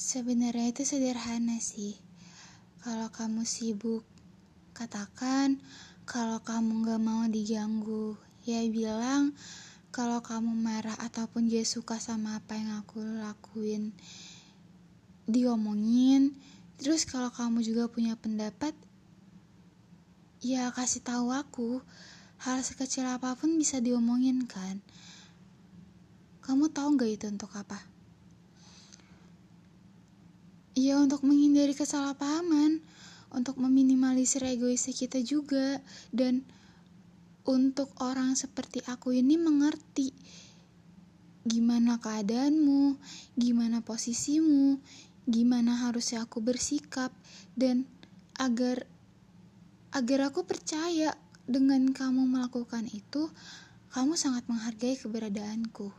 Sebenarnya itu sederhana sih. Kalau kamu sibuk, katakan kalau kamu gak mau diganggu. Ya bilang kalau kamu marah ataupun dia suka sama apa yang aku lakuin. Diomongin. Terus kalau kamu juga punya pendapat, ya kasih tahu aku. Hal sekecil apa pun bisa diomongin kan. Kamu tahu gak itu untuk apa? Ya untuk menghindari kesalahpahaman, untuk meminimalisir egoisnya kita juga, dan untuk orang seperti aku ini mengerti gimana keadaanmu, gimana posisimu, gimana harusnya aku bersikap, dan agar agar aku percaya dengan kamu melakukan itu, kamu sangat menghargai keberadaanku.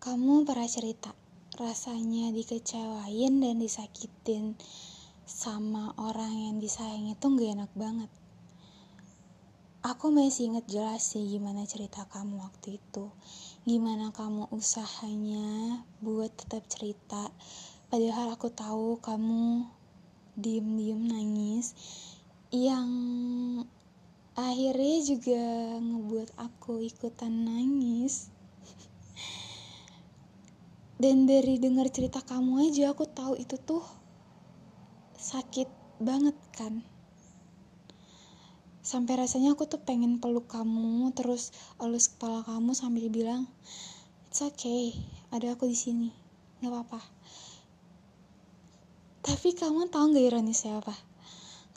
Kamu pernah cerita rasanya dikecewain dan disakitin sama orang yang disayang itu gak enak banget. Aku masih inget jelas sih gimana cerita kamu waktu itu. Gimana kamu usahanya buat tetap cerita. Padahal aku tahu kamu diem-diem nangis. Yang akhirnya juga ngebuat aku ikutan nangis dan dari dengar cerita kamu aja aku tahu itu tuh sakit banget kan? Sampai rasanya aku tuh pengen peluk kamu terus elus kepala kamu sambil bilang it's okay ada aku di sini nggak apa-apa. Tapi kamu tahu nggak ironisnya apa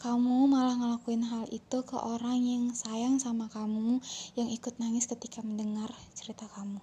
kamu malah ngelakuin hal itu ke orang yang sayang sama kamu yang ikut nangis ketika mendengar cerita kamu